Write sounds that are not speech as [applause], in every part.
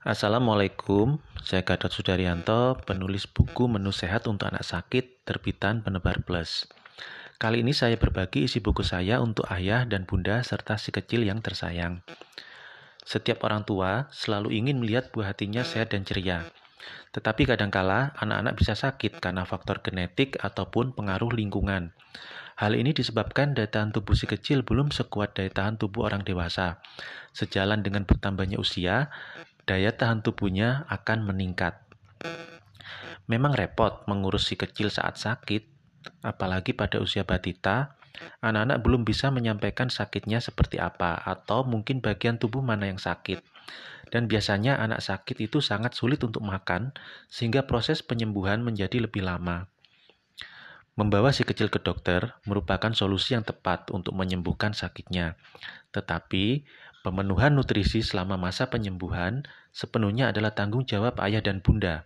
Assalamualaikum, saya Gatot Sudaryanto, penulis buku Menu Sehat untuk Anak Sakit, terbitan Penebar Plus. Kali ini saya berbagi isi buku saya untuk ayah dan bunda serta si kecil yang tersayang. Setiap orang tua selalu ingin melihat buah hatinya sehat dan ceria. Tetapi kadangkala anak-anak bisa sakit karena faktor genetik ataupun pengaruh lingkungan. Hal ini disebabkan daya tahan tubuh si kecil belum sekuat daya tahan tubuh orang dewasa. Sejalan dengan bertambahnya usia, daya tahan tubuhnya akan meningkat. Memang repot mengurus si kecil saat sakit, apalagi pada usia batita, anak-anak belum bisa menyampaikan sakitnya seperti apa, atau mungkin bagian tubuh mana yang sakit. Dan biasanya anak sakit itu sangat sulit untuk makan, sehingga proses penyembuhan menjadi lebih lama. Membawa si kecil ke dokter merupakan solusi yang tepat untuk menyembuhkan sakitnya. Tetapi, Pemenuhan nutrisi selama masa penyembuhan sepenuhnya adalah tanggung jawab ayah dan bunda.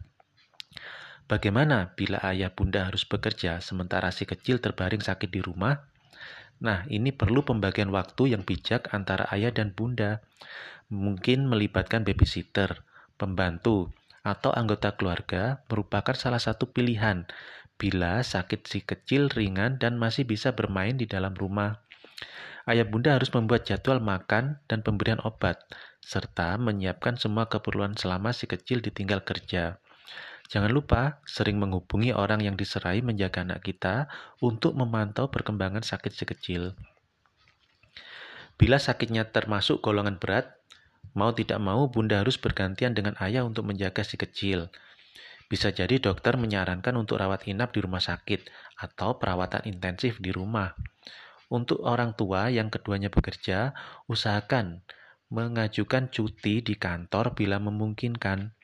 Bagaimana bila ayah bunda harus bekerja sementara si kecil terbaring sakit di rumah? Nah, ini perlu pembagian waktu yang bijak antara ayah dan bunda. Mungkin melibatkan babysitter, pembantu, atau anggota keluarga merupakan salah satu pilihan bila sakit si kecil ringan dan masih bisa bermain di dalam rumah ayah bunda harus membuat jadwal makan dan pemberian obat, serta menyiapkan semua keperluan selama si kecil ditinggal kerja. Jangan lupa sering menghubungi orang yang diserai menjaga anak kita untuk memantau perkembangan sakit si kecil. Bila sakitnya termasuk golongan berat, mau tidak mau bunda harus bergantian dengan ayah untuk menjaga si kecil. Bisa jadi dokter menyarankan untuk rawat inap di rumah sakit atau perawatan intensif di rumah. Untuk orang tua yang keduanya bekerja, usahakan mengajukan cuti di kantor bila memungkinkan.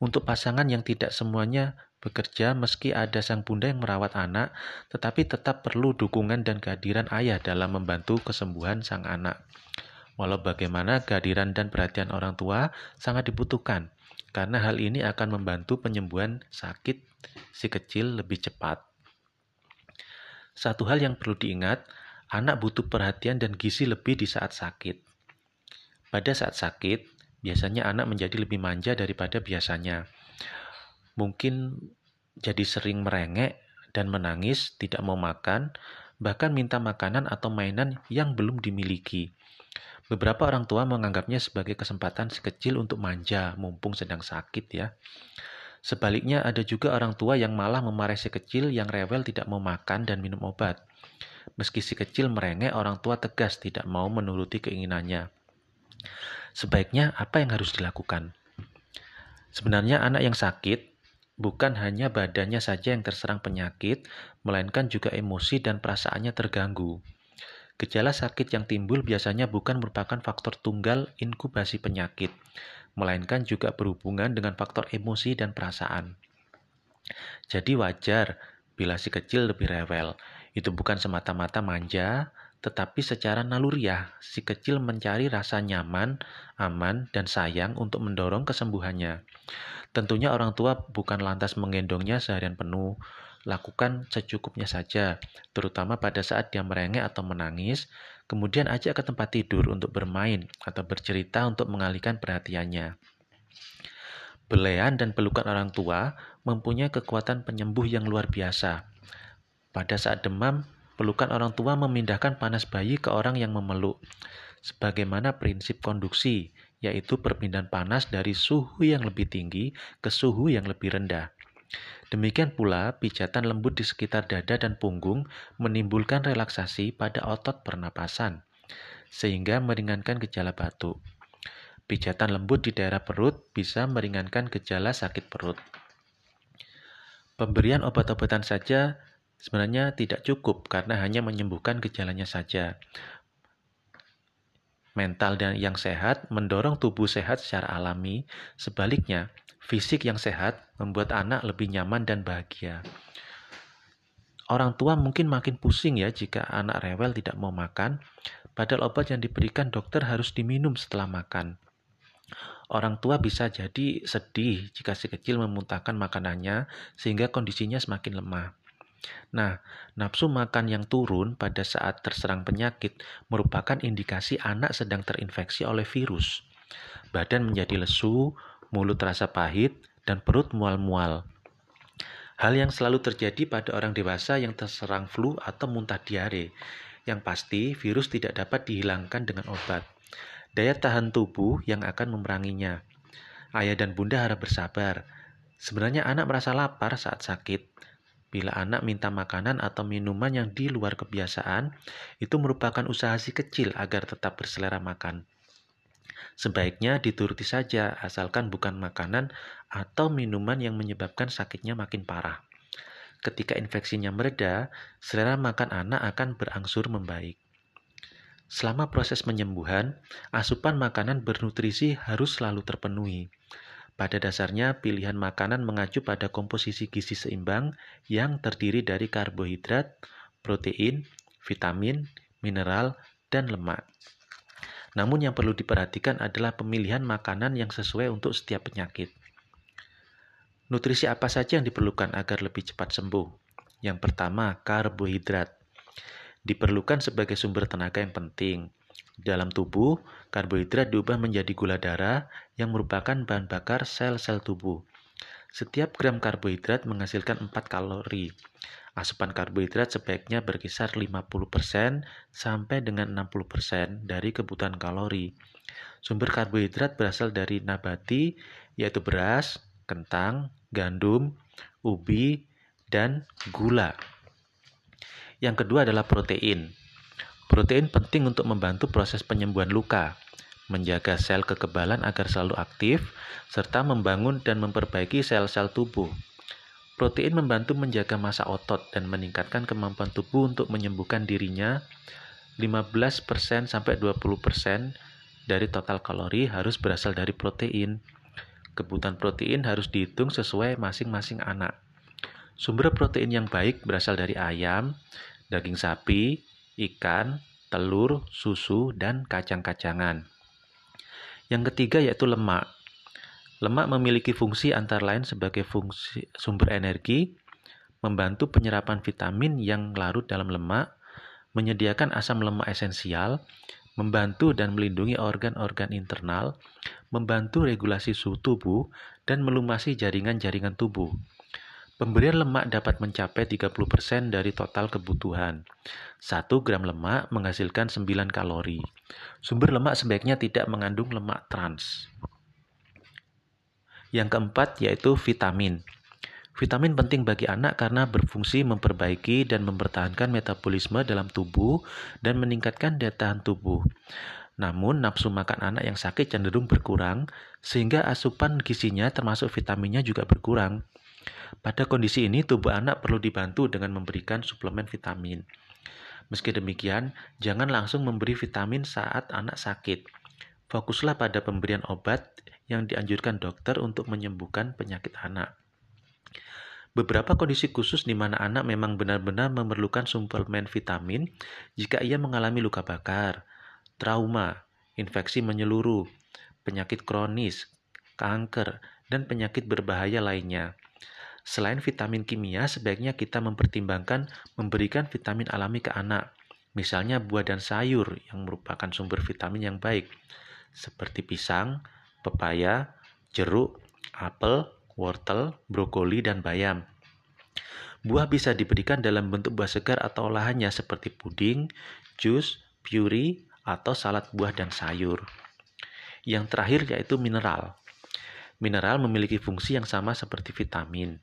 Untuk pasangan yang tidak semuanya bekerja meski ada sang bunda yang merawat anak, tetapi tetap perlu dukungan dan kehadiran ayah dalam membantu kesembuhan sang anak. Walau bagaimana kehadiran dan perhatian orang tua sangat dibutuhkan, karena hal ini akan membantu penyembuhan sakit si kecil lebih cepat. Satu hal yang perlu diingat, anak butuh perhatian dan gizi lebih di saat sakit. Pada saat sakit, biasanya anak menjadi lebih manja daripada biasanya. Mungkin jadi sering merengek dan menangis, tidak mau makan, bahkan minta makanan atau mainan yang belum dimiliki. Beberapa orang tua menganggapnya sebagai kesempatan sekecil untuk manja, mumpung sedang sakit ya. Sebaliknya ada juga orang tua yang malah memarahi si kecil yang rewel tidak mau makan dan minum obat. Meski si kecil merengek, orang tua tegas tidak mau menuruti keinginannya. Sebaiknya apa yang harus dilakukan? Sebenarnya anak yang sakit bukan hanya badannya saja yang terserang penyakit, melainkan juga emosi dan perasaannya terganggu. Gejala sakit yang timbul biasanya bukan merupakan faktor tunggal inkubasi penyakit, melainkan juga berhubungan dengan faktor emosi dan perasaan. Jadi wajar bila si kecil lebih rewel. Itu bukan semata-mata manja, tetapi secara naluriah si kecil mencari rasa nyaman, aman, dan sayang untuk mendorong kesembuhannya. Tentunya orang tua bukan lantas menggendongnya seharian penuh, lakukan secukupnya saja, terutama pada saat dia merengek atau menangis, kemudian ajak ke tempat tidur untuk bermain atau bercerita untuk mengalihkan perhatiannya. Belean dan pelukan orang tua mempunyai kekuatan penyembuh yang luar biasa. Pada saat demam, pelukan orang tua memindahkan panas bayi ke orang yang memeluk. Sebagaimana prinsip konduksi, yaitu perpindahan panas dari suhu yang lebih tinggi ke suhu yang lebih rendah. Demikian pula, pijatan lembut di sekitar dada dan punggung menimbulkan relaksasi pada otot pernapasan, sehingga meringankan gejala batuk. Pijatan lembut di daerah perut bisa meringankan gejala sakit perut. Pemberian obat-obatan saja sebenarnya tidak cukup karena hanya menyembuhkan gejalanya saja. Mental dan yang sehat mendorong tubuh sehat secara alami, sebaliknya fisik yang sehat membuat anak lebih nyaman dan bahagia. Orang tua mungkin makin pusing ya jika anak rewel tidak mau makan, padahal obat yang diberikan dokter harus diminum setelah makan. Orang tua bisa jadi sedih jika si kecil memuntahkan makanannya sehingga kondisinya semakin lemah. Nah, nafsu makan yang turun pada saat terserang penyakit merupakan indikasi anak sedang terinfeksi oleh virus. Badan menjadi lesu, mulut terasa pahit, dan perut mual-mual. Hal yang selalu terjadi pada orang dewasa yang terserang flu atau muntah diare. Yang pasti, virus tidak dapat dihilangkan dengan obat. Daya tahan tubuh yang akan memeranginya. Ayah dan bunda harap bersabar. Sebenarnya anak merasa lapar saat sakit. Bila anak minta makanan atau minuman yang di luar kebiasaan, itu merupakan usaha si kecil agar tetap berselera makan. Sebaiknya dituruti saja, asalkan bukan makanan atau minuman yang menyebabkan sakitnya makin parah. Ketika infeksinya mereda, selera makan anak akan berangsur membaik. Selama proses penyembuhan, asupan makanan bernutrisi harus selalu terpenuhi. Pada dasarnya, pilihan makanan mengacu pada komposisi gizi seimbang yang terdiri dari karbohidrat, protein, vitamin, mineral, dan lemak. Namun yang perlu diperhatikan adalah pemilihan makanan yang sesuai untuk setiap penyakit. Nutrisi apa saja yang diperlukan agar lebih cepat sembuh? Yang pertama, karbohidrat diperlukan sebagai sumber tenaga yang penting. Dalam tubuh, karbohidrat diubah menjadi gula darah yang merupakan bahan bakar sel-sel tubuh. Setiap gram karbohidrat menghasilkan 4 kalori. Asupan karbohidrat sebaiknya berkisar 50% sampai dengan 60% dari kebutuhan kalori. Sumber karbohidrat berasal dari nabati, yaitu beras, kentang, gandum, ubi, dan gula. Yang kedua adalah protein. Protein penting untuk membantu proses penyembuhan luka, menjaga sel kekebalan agar selalu aktif, serta membangun dan memperbaiki sel-sel tubuh. Protein membantu menjaga masa otot dan meningkatkan kemampuan tubuh untuk menyembuhkan dirinya. 15% sampai 20% dari total kalori harus berasal dari protein. Kebutuhan protein harus dihitung sesuai masing-masing anak. Sumber protein yang baik berasal dari ayam, daging sapi, ikan, telur, susu, dan kacang-kacangan. Yang ketiga yaitu lemak. Lemak memiliki fungsi antara lain sebagai fungsi sumber energi, membantu penyerapan vitamin yang larut dalam lemak, menyediakan asam lemak esensial, membantu dan melindungi organ-organ internal, membantu regulasi suhu tubuh, dan melumasi jaringan-jaringan tubuh. Pemberian lemak dapat mencapai 30% dari total kebutuhan. 1 gram lemak menghasilkan 9 kalori. Sumber lemak sebaiknya tidak mengandung lemak trans. Yang keempat yaitu vitamin. Vitamin penting bagi anak karena berfungsi memperbaiki dan mempertahankan metabolisme dalam tubuh dan meningkatkan daya tahan tubuh. Namun, nafsu makan anak yang sakit cenderung berkurang, sehingga asupan gizinya termasuk vitaminnya juga berkurang. Pada kondisi ini, tubuh anak perlu dibantu dengan memberikan suplemen vitamin. Meski demikian, jangan langsung memberi vitamin saat anak sakit. Fokuslah pada pemberian obat yang dianjurkan dokter untuk menyembuhkan penyakit anak. Beberapa kondisi khusus di mana anak memang benar-benar memerlukan suplemen vitamin jika ia mengalami luka bakar, trauma, infeksi menyeluruh, penyakit kronis, kanker, dan penyakit berbahaya lainnya. Selain vitamin kimia, sebaiknya kita mempertimbangkan memberikan vitamin alami ke anak, misalnya buah dan sayur yang merupakan sumber vitamin yang baik, seperti pisang, pepaya, jeruk, apel, wortel, brokoli, dan bayam. Buah bisa diberikan dalam bentuk buah segar atau olahannya seperti puding, jus, puri, atau salad buah dan sayur. Yang terakhir yaitu mineral. Mineral memiliki fungsi yang sama seperti vitamin.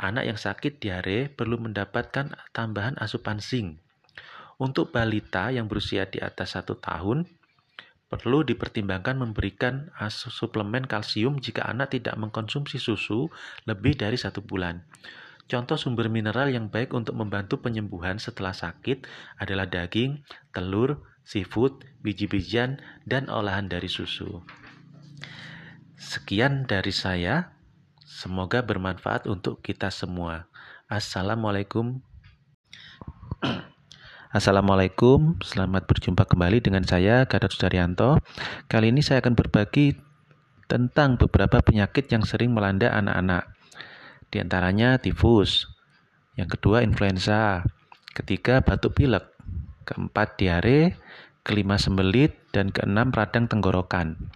Anak yang sakit diare perlu mendapatkan tambahan asupan zinc. Untuk balita yang berusia di atas satu tahun, perlu dipertimbangkan memberikan suplemen kalsium jika anak tidak mengkonsumsi susu lebih dari satu bulan. Contoh sumber mineral yang baik untuk membantu penyembuhan setelah sakit adalah daging, telur, seafood, biji-bijian, dan olahan dari susu. Sekian dari saya. Semoga bermanfaat untuk kita semua. Assalamualaikum. [clears throat] Assalamualaikum, selamat berjumpa kembali dengan saya Gatot Sudaryanto. Kali ini saya akan berbagi tentang beberapa penyakit yang sering melanda anak-anak. Di antaranya tifus, yang kedua influenza, ketiga batuk pilek, keempat diare, kelima sembelit, dan keenam radang tenggorokan.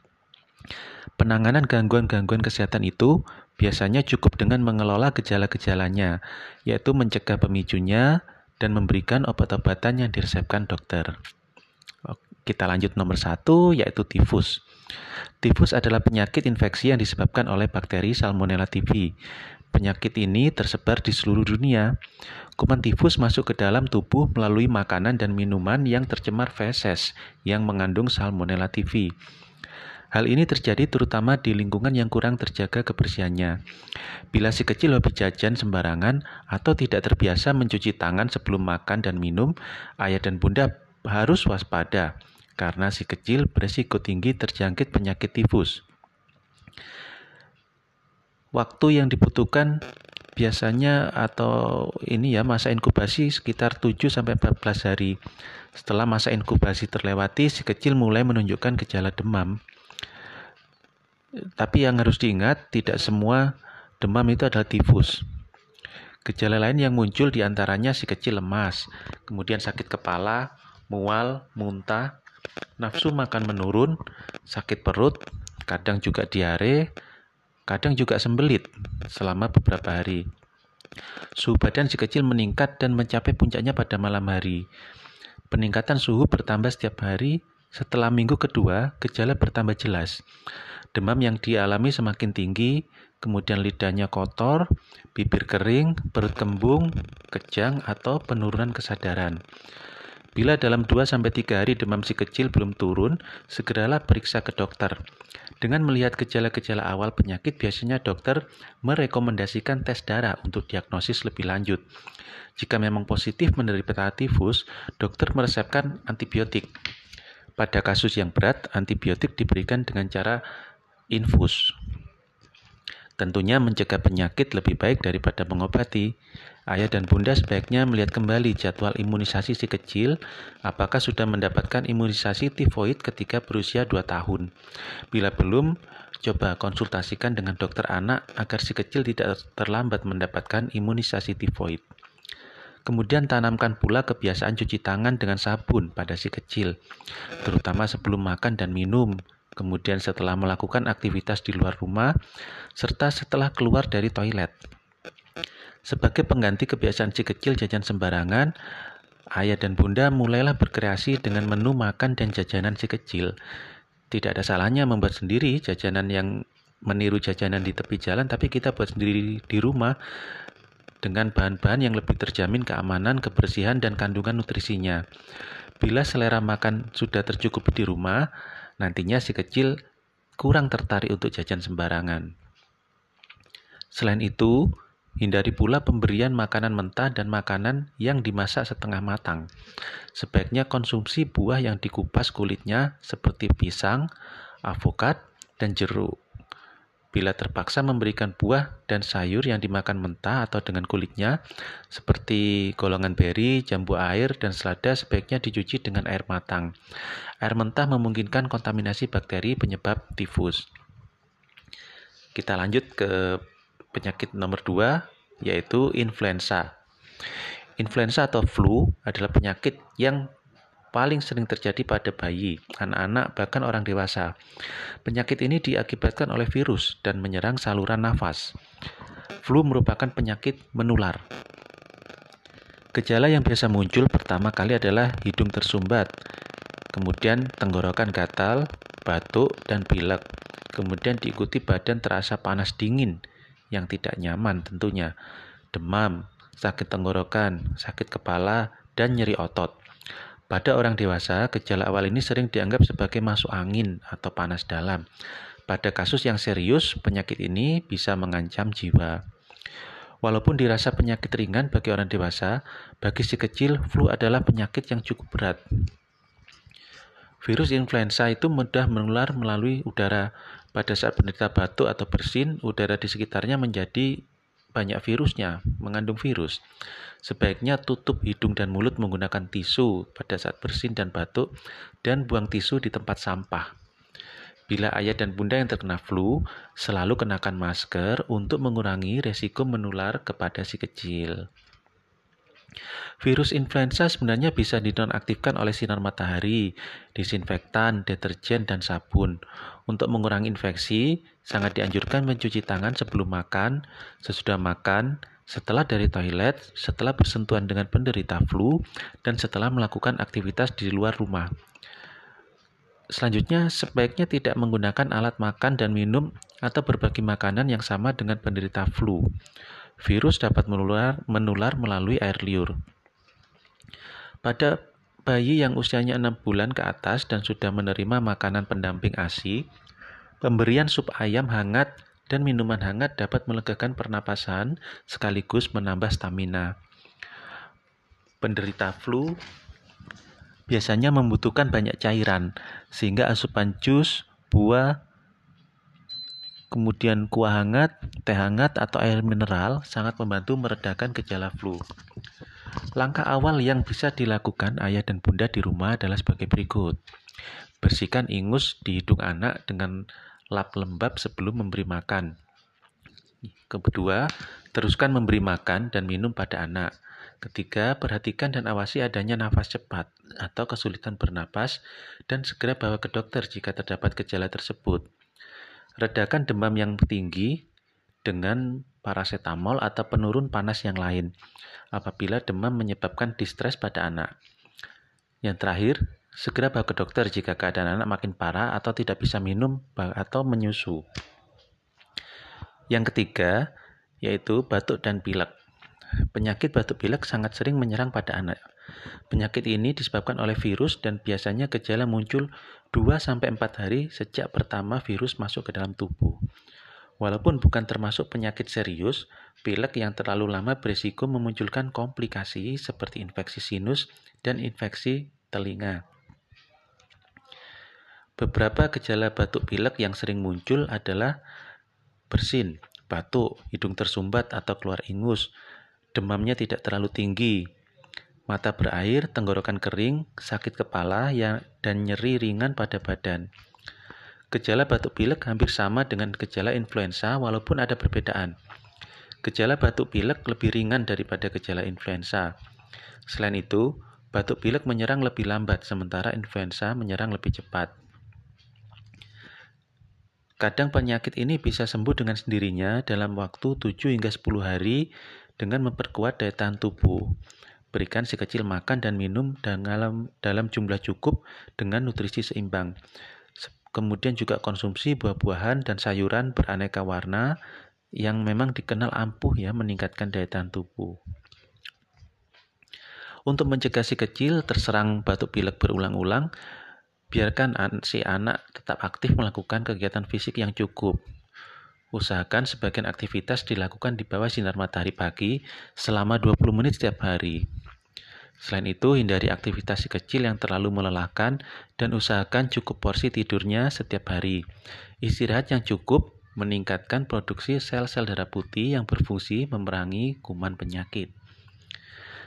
Penanganan gangguan-gangguan kesehatan itu biasanya cukup dengan mengelola gejala-gejalanya, yaitu mencegah pemicunya dan memberikan obat-obatan yang diresepkan dokter. Kita lanjut nomor satu, yaitu tifus. Tifus adalah penyakit infeksi yang disebabkan oleh bakteri Salmonella typhi. Penyakit ini tersebar di seluruh dunia. Kuman tifus masuk ke dalam tubuh melalui makanan dan minuman yang tercemar feses yang mengandung Salmonella typhi. Hal ini terjadi terutama di lingkungan yang kurang terjaga kebersihannya. Bila si kecil hobi jajan sembarangan atau tidak terbiasa mencuci tangan sebelum makan dan minum, ayah dan bunda harus waspada karena si kecil beresiko tinggi terjangkit penyakit tifus. Waktu yang dibutuhkan biasanya atau ini ya masa inkubasi sekitar 7 sampai 14 hari. Setelah masa inkubasi terlewati, si kecil mulai menunjukkan gejala demam. Tapi yang harus diingat, tidak semua demam itu adalah tifus. Gejala lain yang muncul di antaranya si kecil lemas, kemudian sakit kepala, mual, muntah, nafsu makan menurun, sakit perut, kadang juga diare, kadang juga sembelit selama beberapa hari. Suhu badan si kecil meningkat dan mencapai puncaknya pada malam hari. Peningkatan suhu bertambah setiap hari. Setelah minggu kedua, gejala bertambah jelas. Demam yang dialami semakin tinggi, kemudian lidahnya kotor, bibir kering, perut kembung, kejang, atau penurunan kesadaran. Bila dalam 2-3 hari demam si kecil belum turun, segeralah periksa ke dokter. Dengan melihat gejala-gejala awal penyakit, biasanya dokter merekomendasikan tes darah untuk diagnosis lebih lanjut. Jika memang positif menderita tifus, dokter meresepkan antibiotik. Pada kasus yang berat, antibiotik diberikan dengan cara infus. Tentunya mencegah penyakit lebih baik daripada mengobati. Ayah dan bunda sebaiknya melihat kembali jadwal imunisasi si kecil, apakah sudah mendapatkan imunisasi tifoid ketika berusia 2 tahun. Bila belum, coba konsultasikan dengan dokter anak agar si kecil tidak terlambat mendapatkan imunisasi tifoid. Kemudian tanamkan pula kebiasaan cuci tangan dengan sabun pada si kecil, terutama sebelum makan dan minum, kemudian setelah melakukan aktivitas di luar rumah, serta setelah keluar dari toilet. Sebagai pengganti kebiasaan si kecil jajan sembarangan, ayah dan bunda mulailah berkreasi dengan menu makan dan jajanan si kecil. Tidak ada salahnya membuat sendiri jajanan yang meniru jajanan di tepi jalan, tapi kita buat sendiri di rumah dengan bahan-bahan yang lebih terjamin keamanan, kebersihan, dan kandungan nutrisinya. Bila selera makan sudah tercukupi di rumah, nantinya si kecil kurang tertarik untuk jajan sembarangan. Selain itu, hindari pula pemberian makanan mentah dan makanan yang dimasak setengah matang. Sebaiknya konsumsi buah yang dikupas kulitnya seperti pisang, avokat, dan jeruk. Bila terpaksa memberikan buah dan sayur yang dimakan mentah atau dengan kulitnya, seperti golongan beri, jambu air, dan selada sebaiknya dicuci dengan air matang. Air mentah memungkinkan kontaminasi bakteri penyebab tifus. Kita lanjut ke penyakit nomor dua, yaitu influenza. Influenza atau flu adalah penyakit yang paling sering terjadi pada bayi, anak-anak, bahkan orang dewasa. Penyakit ini diakibatkan oleh virus dan menyerang saluran nafas. Flu merupakan penyakit menular. Gejala yang biasa muncul pertama kali adalah hidung tersumbat, kemudian tenggorokan gatal, batuk, dan pilek. Kemudian diikuti badan terasa panas dingin yang tidak nyaman tentunya, demam, sakit tenggorokan, sakit kepala, dan nyeri otot. Pada orang dewasa, gejala awal ini sering dianggap sebagai masuk angin atau panas dalam. Pada kasus yang serius, penyakit ini bisa mengancam jiwa. Walaupun dirasa penyakit ringan bagi orang dewasa, bagi si kecil flu adalah penyakit yang cukup berat. Virus influenza itu mudah menular melalui udara. Pada saat penderita batuk atau bersin, udara di sekitarnya menjadi banyak virusnya, mengandung virus. Sebaiknya tutup hidung dan mulut menggunakan tisu pada saat bersin dan batuk dan buang tisu di tempat sampah. Bila ayah dan bunda yang terkena flu, selalu kenakan masker untuk mengurangi resiko menular kepada si kecil. Virus influenza sebenarnya bisa dinonaktifkan oleh sinar matahari, disinfektan, deterjen, dan sabun. Untuk mengurangi infeksi, sangat dianjurkan mencuci tangan sebelum makan, sesudah makan, setelah dari toilet, setelah bersentuhan dengan penderita flu, dan setelah melakukan aktivitas di luar rumah. Selanjutnya, sebaiknya tidak menggunakan alat makan dan minum atau berbagi makanan yang sama dengan penderita flu. Virus dapat menular, menular melalui air liur. Pada bayi yang usianya 6 bulan ke atas dan sudah menerima makanan pendamping ASI, pemberian sup ayam hangat dan minuman hangat dapat melegakan pernapasan sekaligus menambah stamina. Penderita flu biasanya membutuhkan banyak cairan, sehingga asupan jus, buah, kemudian kuah hangat, teh hangat, atau air mineral sangat membantu meredakan gejala flu. Langkah awal yang bisa dilakukan ayah dan bunda di rumah adalah sebagai berikut. Bersihkan ingus di hidung anak dengan lap lembab sebelum memberi makan. Kedua, teruskan memberi makan dan minum pada anak. Ketiga, perhatikan dan awasi adanya nafas cepat atau kesulitan bernapas dan segera bawa ke dokter jika terdapat gejala tersebut. Redakan demam yang tinggi dengan paracetamol atau penurun panas yang lain apabila demam menyebabkan distres pada anak. Yang terakhir, segera bawa ke dokter jika keadaan anak makin parah atau tidak bisa minum atau menyusu. Yang ketiga, yaitu batuk dan pilek. Penyakit batuk pilek sangat sering menyerang pada anak. Penyakit ini disebabkan oleh virus dan biasanya gejala muncul 2-4 hari sejak pertama virus masuk ke dalam tubuh. Walaupun bukan termasuk penyakit serius, pilek yang terlalu lama berisiko memunculkan komplikasi seperti infeksi sinus dan infeksi telinga. Beberapa gejala batuk pilek yang sering muncul adalah bersin, batuk, hidung tersumbat atau keluar ingus, demamnya tidak terlalu tinggi, mata berair, tenggorokan kering, sakit kepala yang, dan nyeri ringan pada badan. Gejala batuk pilek hampir sama dengan gejala influenza walaupun ada perbedaan. Gejala batuk pilek lebih ringan daripada gejala influenza. Selain itu, batuk pilek menyerang lebih lambat sementara influenza menyerang lebih cepat. Kadang penyakit ini bisa sembuh dengan sendirinya dalam waktu 7 hingga 10 hari dengan memperkuat daya tahan tubuh. Berikan si kecil makan dan minum dalam, dalam jumlah cukup dengan nutrisi seimbang. Kemudian juga konsumsi buah-buahan dan sayuran beraneka warna yang memang dikenal ampuh ya meningkatkan daya tahan tubuh. Untuk mencegah si kecil terserang batuk pilek berulang-ulang, biarkan si anak tetap aktif melakukan kegiatan fisik yang cukup. Usahakan sebagian aktivitas dilakukan di bawah sinar matahari pagi selama 20 menit setiap hari. Selain itu, hindari aktivitas kecil yang terlalu melelahkan dan usahakan cukup porsi tidurnya setiap hari. Istirahat yang cukup meningkatkan produksi sel-sel darah putih yang berfungsi memerangi kuman penyakit.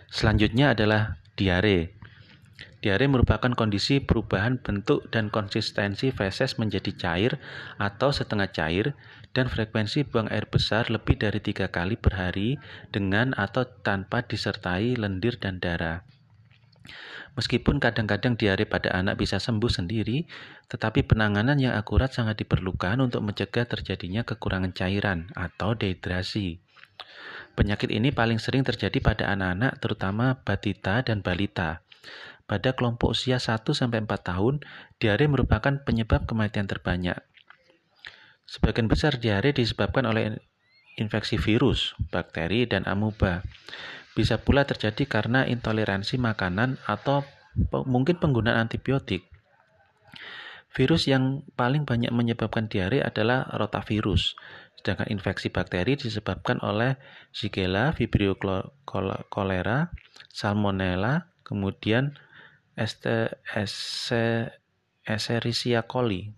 Selanjutnya adalah diare. Diare merupakan kondisi perubahan bentuk dan konsistensi feses menjadi cair atau setengah cair dan frekuensi buang air besar lebih dari tiga kali per hari dengan atau tanpa disertai lendir dan darah. Meskipun kadang-kadang diare pada anak bisa sembuh sendiri, tetapi penanganan yang akurat sangat diperlukan untuk mencegah terjadinya kekurangan cairan atau dehidrasi. Penyakit ini paling sering terjadi pada anak-anak terutama batita dan balita. Pada kelompok usia 1-4 tahun, diare merupakan penyebab kematian terbanyak. Sebagian besar diare disebabkan oleh infeksi virus, bakteri, dan amuba. Bisa pula terjadi karena intoleransi makanan atau mungkin penggunaan antibiotik. Virus yang paling banyak menyebabkan diare adalah rotavirus, sedangkan infeksi bakteri disebabkan oleh Shigella, Vibrio cholera, Salmonella, kemudian Escherichia coli.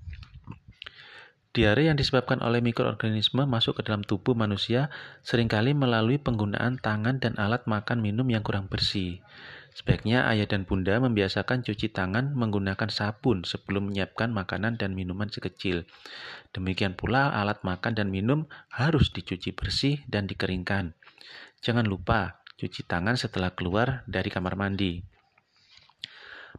Diare yang disebabkan oleh mikroorganisme masuk ke dalam tubuh manusia sering kali melalui penggunaan tangan dan alat makan minum yang kurang bersih. Sebaiknya ayah dan bunda membiasakan cuci tangan menggunakan sabun sebelum menyiapkan makanan dan minuman sekecil. Demikian pula alat makan dan minum harus dicuci bersih dan dikeringkan. Jangan lupa cuci tangan setelah keluar dari kamar mandi.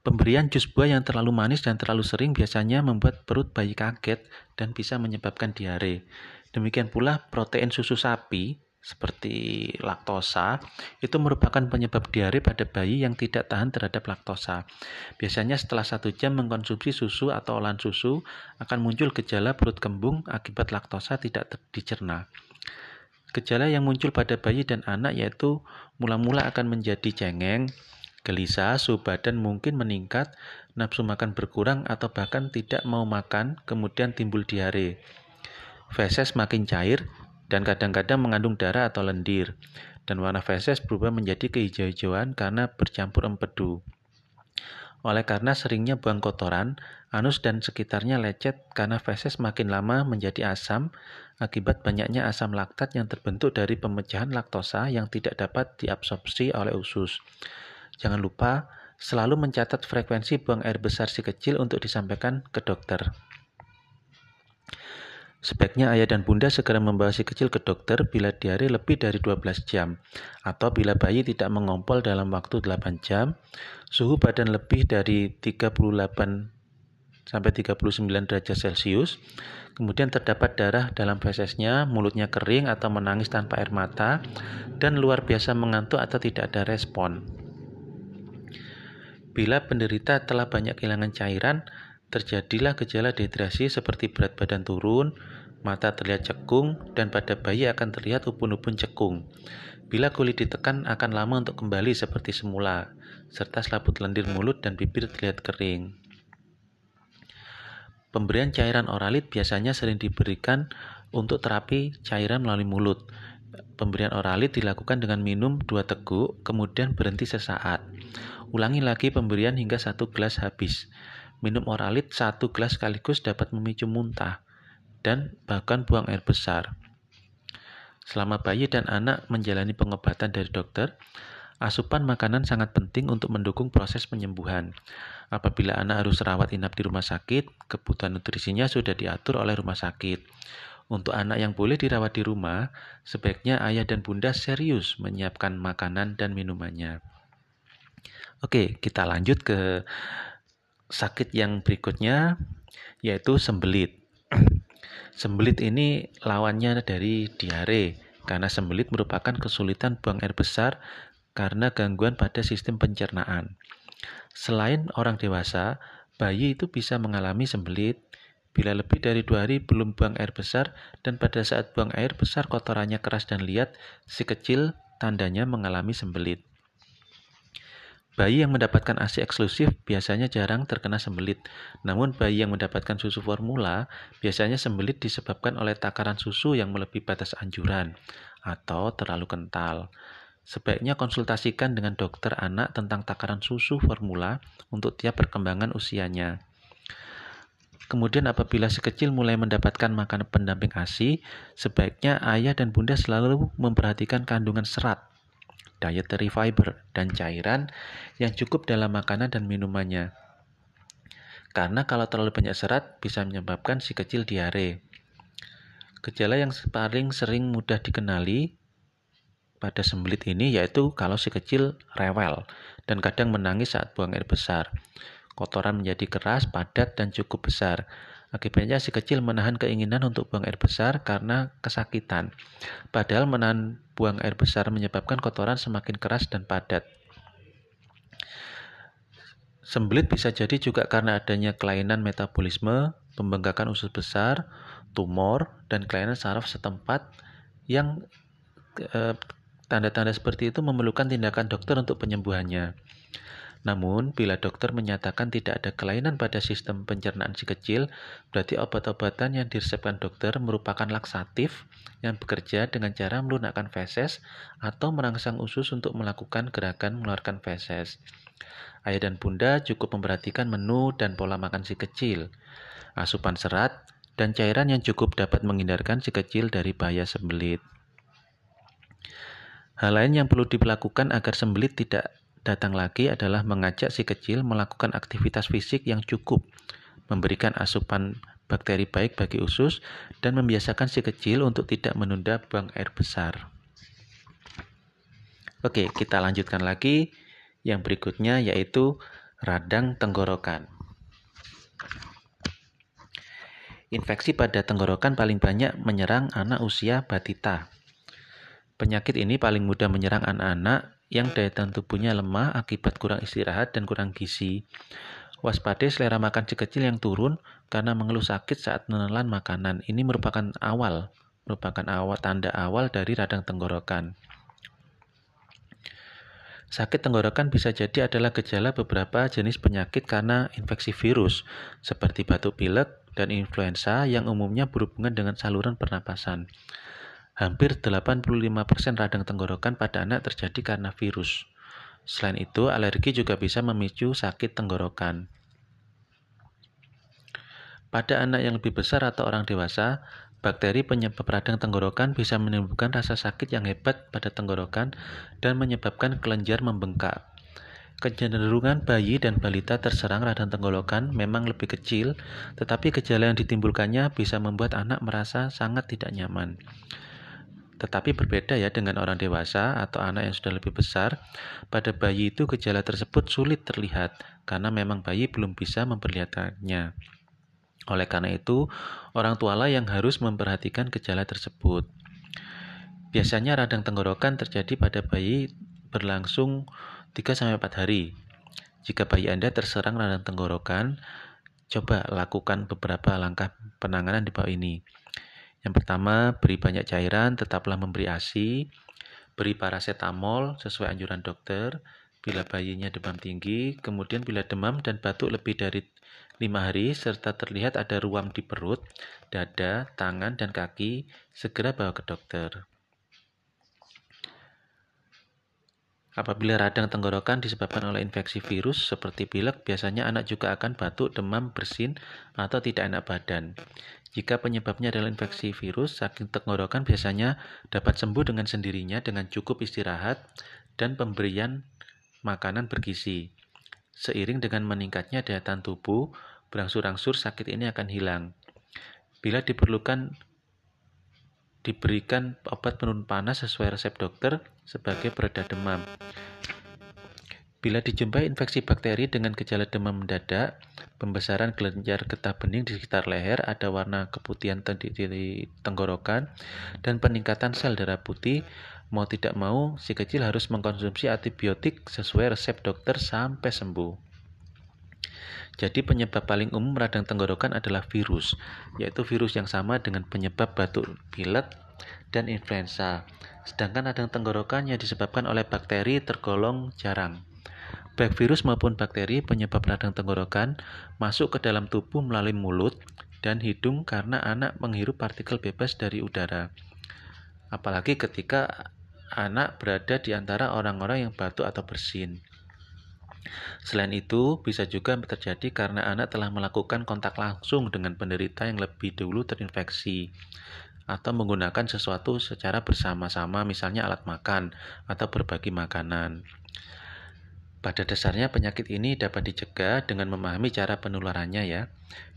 Pemberian jus buah yang terlalu manis dan terlalu sering biasanya membuat perut bayi kaget dan bisa menyebabkan diare. Demikian pula protein susu sapi seperti laktosa itu merupakan penyebab diare pada bayi yang tidak tahan terhadap laktosa. Biasanya setelah satu jam mengkonsumsi susu atau olahan susu akan muncul gejala perut kembung akibat laktosa tidak dicerna. Gejala yang muncul pada bayi dan anak yaitu mula-mula akan menjadi cengeng, gelisah, suhu badan mungkin meningkat, nafsu makan berkurang atau bahkan tidak mau makan, kemudian timbul diare. Feses makin cair dan kadang-kadang mengandung darah atau lendir. Dan warna feses berubah menjadi kehijau-hijauan karena bercampur empedu. Oleh karena seringnya buang kotoran, anus dan sekitarnya lecet karena feses makin lama menjadi asam akibat banyaknya asam laktat yang terbentuk dari pemecahan laktosa yang tidak dapat diabsorpsi oleh usus. Jangan lupa selalu mencatat frekuensi buang air besar si kecil untuk disampaikan ke dokter. Sebaiknya ayah dan bunda segera membawa si kecil ke dokter bila diare lebih dari 12 jam atau bila bayi tidak mengompol dalam waktu 8 jam, suhu badan lebih dari 38 sampai 39 derajat Celcius, kemudian terdapat darah dalam fesesnya, mulutnya kering atau menangis tanpa air mata, dan luar biasa mengantuk atau tidak ada respon. Bila penderita telah banyak kehilangan cairan, terjadilah gejala dehidrasi seperti berat badan turun, mata terlihat cekung, dan pada bayi akan terlihat ubun-ubun cekung. Bila kulit ditekan akan lama untuk kembali seperti semula, serta selaput lendir mulut dan bibir terlihat kering. Pemberian cairan oralit biasanya sering diberikan untuk terapi cairan melalui mulut. Pemberian oralit dilakukan dengan minum dua teguk, kemudian berhenti sesaat. Ulangi lagi pemberian hingga satu gelas habis. Minum oralit satu gelas sekaligus dapat memicu muntah dan bahkan buang air besar. Selama bayi dan anak menjalani pengobatan dari dokter, asupan makanan sangat penting untuk mendukung proses penyembuhan. Apabila anak harus rawat inap di rumah sakit, kebutuhan nutrisinya sudah diatur oleh rumah sakit. Untuk anak yang boleh dirawat di rumah, sebaiknya ayah dan bunda serius menyiapkan makanan dan minumannya. Oke, kita lanjut ke sakit yang berikutnya yaitu sembelit. [clears throat] sembelit ini lawannya dari diare karena sembelit merupakan kesulitan buang air besar karena gangguan pada sistem pencernaan. Selain orang dewasa, bayi itu bisa mengalami sembelit bila lebih dari dua hari belum buang air besar dan pada saat buang air besar kotorannya keras dan liat, si kecil tandanya mengalami sembelit. Bayi yang mendapatkan ASI eksklusif biasanya jarang terkena sembelit. Namun bayi yang mendapatkan susu formula biasanya sembelit disebabkan oleh takaran susu yang melebihi batas anjuran atau terlalu kental. Sebaiknya konsultasikan dengan dokter anak tentang takaran susu formula untuk tiap perkembangan usianya. Kemudian apabila si kecil mulai mendapatkan makanan pendamping ASI, sebaiknya ayah dan bunda selalu memperhatikan kandungan serat dietary fiber, dan cairan yang cukup dalam makanan dan minumannya. Karena kalau terlalu banyak serat bisa menyebabkan si kecil diare. Gejala yang paling sering mudah dikenali pada sembelit ini yaitu kalau si kecil rewel dan kadang menangis saat buang air besar. Kotoran menjadi keras, padat, dan cukup besar. Akibatnya si kecil menahan keinginan untuk buang air besar karena kesakitan. Padahal menahan buang air besar menyebabkan kotoran semakin keras dan padat. Sembelit bisa jadi juga karena adanya kelainan metabolisme, pembengkakan usus besar, tumor, dan kelainan saraf setempat yang eh, tanda-tanda seperti itu memerlukan tindakan dokter untuk penyembuhannya. Namun, bila dokter menyatakan tidak ada kelainan pada sistem pencernaan si kecil, berarti obat-obatan yang diresepkan dokter merupakan laksatif yang bekerja dengan cara melunakkan feses atau merangsang usus untuk melakukan gerakan mengeluarkan feses. Ayah dan bunda cukup memperhatikan menu dan pola makan si kecil, asupan serat, dan cairan yang cukup dapat menghindarkan si kecil dari bahaya sembelit. Hal lain yang perlu dilakukan agar sembelit tidak datang lagi adalah mengajak si kecil melakukan aktivitas fisik yang cukup, memberikan asupan bakteri baik bagi usus, dan membiasakan si kecil untuk tidak menunda buang air besar. Oke, kita lanjutkan lagi yang berikutnya yaitu radang tenggorokan. Infeksi pada tenggorokan paling banyak menyerang anak usia batita. Penyakit ini paling mudah menyerang anak-anak yang daya tahan tubuhnya lemah akibat kurang istirahat dan kurang gizi. Waspada selera makan si kecil yang turun karena mengeluh sakit saat menelan makanan. Ini merupakan awal, merupakan awal tanda awal dari radang tenggorokan. Sakit tenggorokan bisa jadi adalah gejala beberapa jenis penyakit karena infeksi virus, seperti batuk pilek dan influenza yang umumnya berhubungan dengan saluran pernapasan. Hampir 85% radang tenggorokan pada anak terjadi karena virus. Selain itu, alergi juga bisa memicu sakit tenggorokan. Pada anak yang lebih besar atau orang dewasa, bakteri penyebab radang tenggorokan bisa menimbulkan rasa sakit yang hebat pada tenggorokan dan menyebabkan kelenjar membengkak. Kecenderungan bayi dan balita terserang radang tenggorokan memang lebih kecil, tetapi gejala yang ditimbulkannya bisa membuat anak merasa sangat tidak nyaman. Tetapi berbeda ya dengan orang dewasa atau anak yang sudah lebih besar. Pada bayi itu gejala tersebut sulit terlihat karena memang bayi belum bisa memperlihatkannya. Oleh karena itu, orang tualah yang harus memperhatikan gejala tersebut. Biasanya radang tenggorokan terjadi pada bayi berlangsung 3-4 hari. Jika bayi Anda terserang radang tenggorokan, coba lakukan beberapa langkah penanganan di bawah ini. Yang pertama, beri banyak cairan, tetaplah memberi ASI, beri paracetamol sesuai anjuran dokter, bila bayinya demam tinggi, kemudian bila demam dan batuk lebih dari 5 hari serta terlihat ada ruam di perut, dada, tangan, dan kaki, segera bawa ke dokter. Apabila radang tenggorokan disebabkan oleh infeksi virus seperti pilek, biasanya anak juga akan batuk, demam, bersin, atau tidak enak badan. Jika penyebabnya adalah infeksi virus, sakit tenggorokan biasanya dapat sembuh dengan sendirinya dengan cukup istirahat dan pemberian makanan bergizi. Seiring dengan meningkatnya daya tahan tubuh, berangsur-angsur sakit ini akan hilang. Bila diperlukan diberikan obat penurun panas sesuai resep dokter sebagai pereda demam. Bila dijumpai infeksi bakteri dengan gejala demam mendadak, pembesaran kelenjar getah bening di sekitar leher, ada warna keputihan di tenggorokan, dan peningkatan sel darah putih, mau tidak mau si kecil harus mengkonsumsi antibiotik sesuai resep dokter sampai sembuh. Jadi penyebab paling umum radang tenggorokan adalah virus, yaitu virus yang sama dengan penyebab batuk pilek dan influenza. Sedangkan radang tenggorokan yang disebabkan oleh bakteri tergolong jarang. Baik virus maupun bakteri penyebab radang tenggorokan masuk ke dalam tubuh melalui mulut dan hidung karena anak menghirup partikel bebas dari udara. Apalagi ketika anak berada di antara orang-orang yang batuk atau bersin. Selain itu, bisa juga terjadi karena anak telah melakukan kontak langsung dengan penderita yang lebih dulu terinfeksi atau menggunakan sesuatu secara bersama-sama, misalnya alat makan atau berbagi makanan. Pada dasarnya penyakit ini dapat dicegah dengan memahami cara penularannya ya.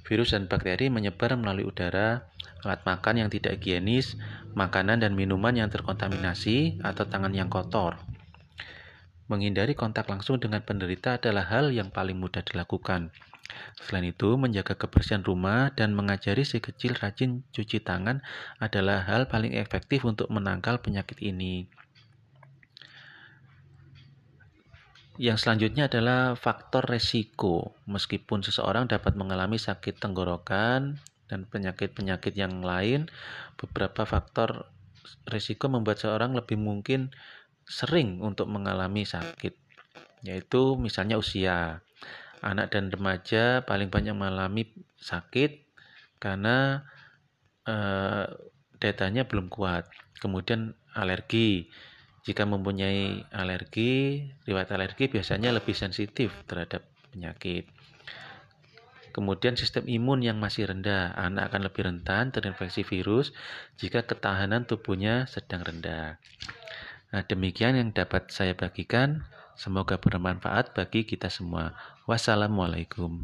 Virus dan bakteri menyebar melalui udara, alat makan yang tidak higienis, makanan dan minuman yang terkontaminasi, atau tangan yang kotor. Menghindari kontak langsung dengan penderita adalah hal yang paling mudah dilakukan. Selain itu, menjaga kebersihan rumah dan mengajari si kecil rajin cuci tangan adalah hal paling efektif untuk menangkal penyakit ini. Yang selanjutnya adalah faktor resiko. Meskipun seseorang dapat mengalami sakit tenggorokan dan penyakit-penyakit yang lain, beberapa faktor resiko membuat seorang lebih mungkin sering untuk mengalami sakit, yaitu misalnya usia. Anak dan remaja paling banyak mengalami sakit karena eh, datanya belum kuat. Kemudian alergi. Jika mempunyai alergi, riwayat alergi biasanya lebih sensitif terhadap penyakit. Kemudian sistem imun yang masih rendah, anak akan lebih rentan terinfeksi virus jika ketahanan tubuhnya sedang rendah. Nah, demikian yang dapat saya bagikan. Semoga bermanfaat bagi kita semua. Wassalamualaikum.